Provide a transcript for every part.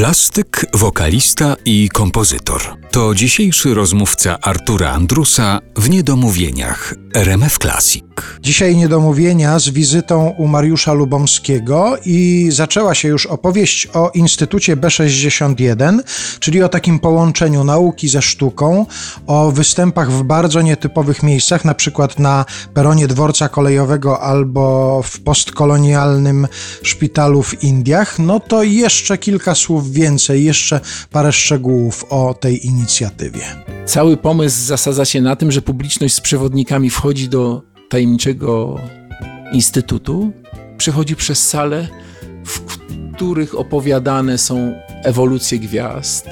Plastyk, wokalista i kompozytor. To dzisiejszy rozmówca Artura Andrusa w Niedomówieniach RMF Classic. Dzisiaj niedomówienia z wizytą u Mariusza Lubomskiego i zaczęła się już opowieść o Instytucie B61, czyli o takim połączeniu nauki ze sztuką, o występach w bardzo nietypowych miejscach, na przykład na peronie dworca kolejowego albo w postkolonialnym szpitalu w Indiach. No to jeszcze kilka słów więcej, jeszcze parę szczegółów o tej inicjatywie. Cały pomysł zasadza się na tym, że publiczność z przewodnikami wchodzi do tajemniczego instytutu, przechodzi przez salę, w których opowiadane są ewolucje gwiazd,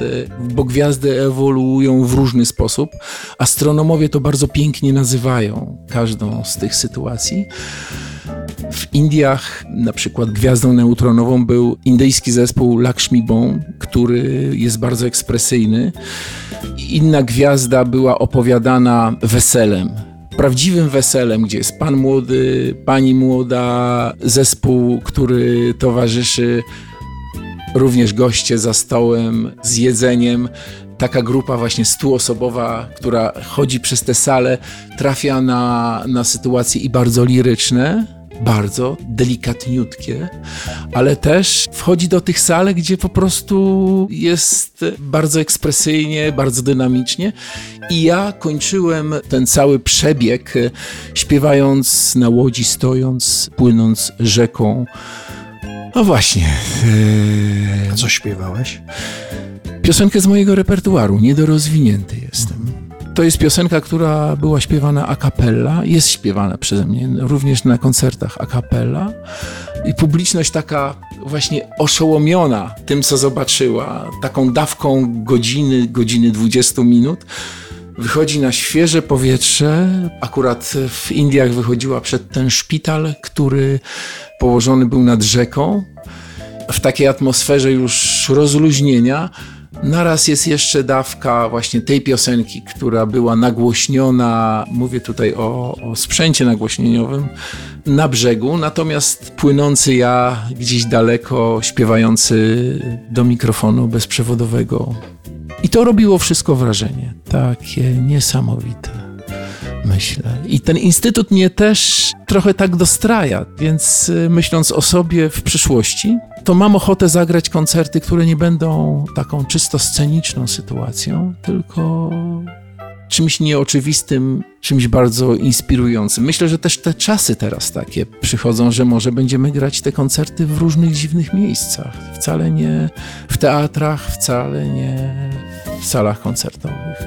bo gwiazdy ewoluują w różny sposób. Astronomowie to bardzo pięknie nazywają każdą z tych sytuacji. W Indiach na przykład gwiazdą neutronową był indyjski zespół Lakshmi Bone, który jest bardzo ekspresyjny. Inna gwiazda była opowiadana weselem, prawdziwym weselem, gdzie jest pan młody, pani młoda, zespół, który towarzyszy, również goście za stołem, z jedzeniem. Taka grupa właśnie stuosobowa, która chodzi przez tę salę, trafia na, na sytuacje i bardzo liryczne, bardzo delikatniutkie, ale też wchodzi do tych sal, gdzie po prostu jest bardzo ekspresyjnie, bardzo dynamicznie. I ja kończyłem ten cały przebieg śpiewając na łodzi, stojąc, płynąc rzeką. No właśnie. A co śpiewałeś? Piosenkę z mojego repertuaru, niedorozwinięty jestem. To jest piosenka, która była śpiewana a cappella, jest śpiewana przeze mnie również na koncertach a cappella. I publiczność taka właśnie oszołomiona tym, co zobaczyła, taką dawką godziny, godziny 20 minut, wychodzi na świeże powietrze. Akurat w Indiach wychodziła przed ten szpital, który położony był nad rzeką. W takiej atmosferze już rozluźnienia Naraz jest jeszcze dawka właśnie tej piosenki, która była nagłośniona, mówię tutaj o, o, sprzęcie nagłośnieniowym, na brzegu, natomiast płynący ja gdzieś daleko, śpiewający do mikrofonu bezprzewodowego. I to robiło wszystko wrażenie, takie niesamowite, myślę. I ten instytut mnie też trochę tak dostraja, więc y, myśląc o sobie w przyszłości, to mam ochotę zagrać koncerty, które nie będą taką czysto sceniczną sytuacją, tylko czymś nieoczywistym, czymś bardzo inspirującym. Myślę, że też te czasy teraz takie przychodzą, że może będziemy grać te koncerty w różnych dziwnych miejscach. Wcale nie w teatrach, wcale nie w salach koncertowych.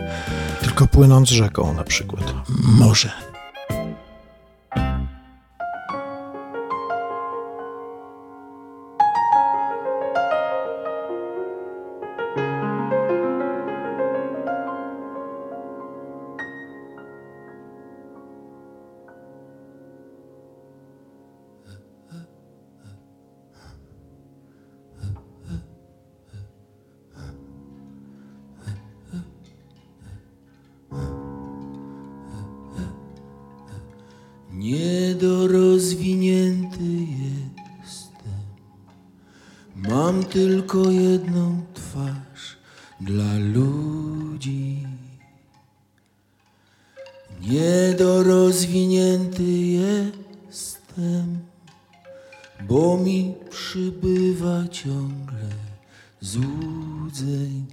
Płynąc rzeką na przykład. Może. Tylko jedną twarz dla ludzi. Niedorozwinięty jestem, bo mi przybywa ciągle złudzeń.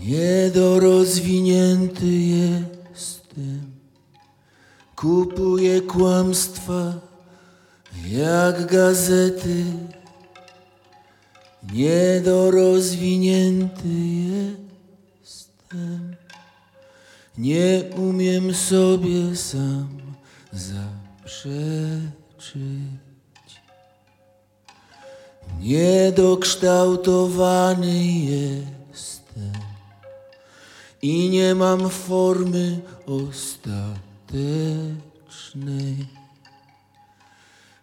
Niedorozwinięty jestem, kupuję kłamstwa jak gazety. Niedorozwinięty jestem, nie umiem sobie sam zaprzeczyć. Niedokształtowany jestem i nie mam formy ostatecznej.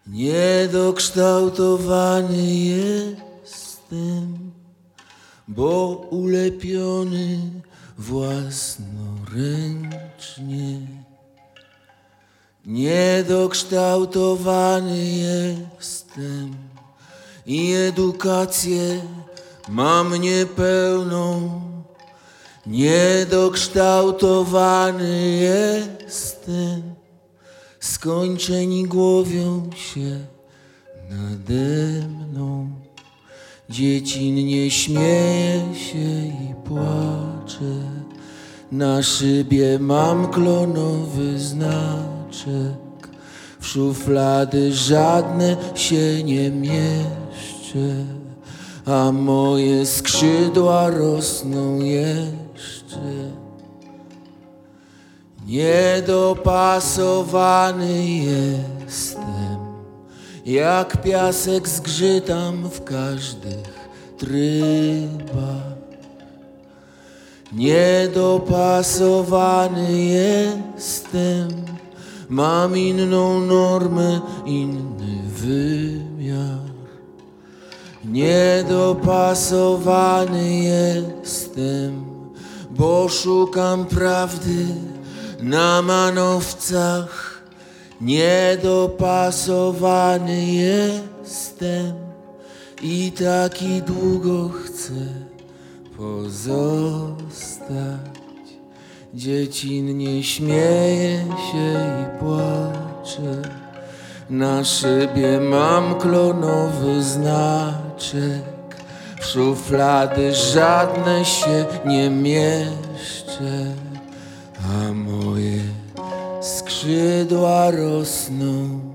Niedokształtowany jestem, bo ulepiony własnoręcznie. Niedokształtowany jestem i edukację mam niepełną. Niedokształtowany jestem, skończeni głowią się nade mną. Dziecinnie śmieje się i płacze. Na szybie mam klonowy znaczek. W szuflady żadne się nie mieszczę, a moje skrzydła rosną jeszcze. Niedopasowany jestem, jak piasek zgrzytam w każdych trybach. Niedopasowany jestem, mam inną normę, inny wymiar. Niedopasowany jestem, bo szukam prawdy na manowcach. Niedopasowany jestem i taki długo chcę pozostać. Dziecinnie śmieje się i płacze. Na szybie mam klonowy znaczek. W szuflady żadne się nie mieszczę, a czy dwa rosną.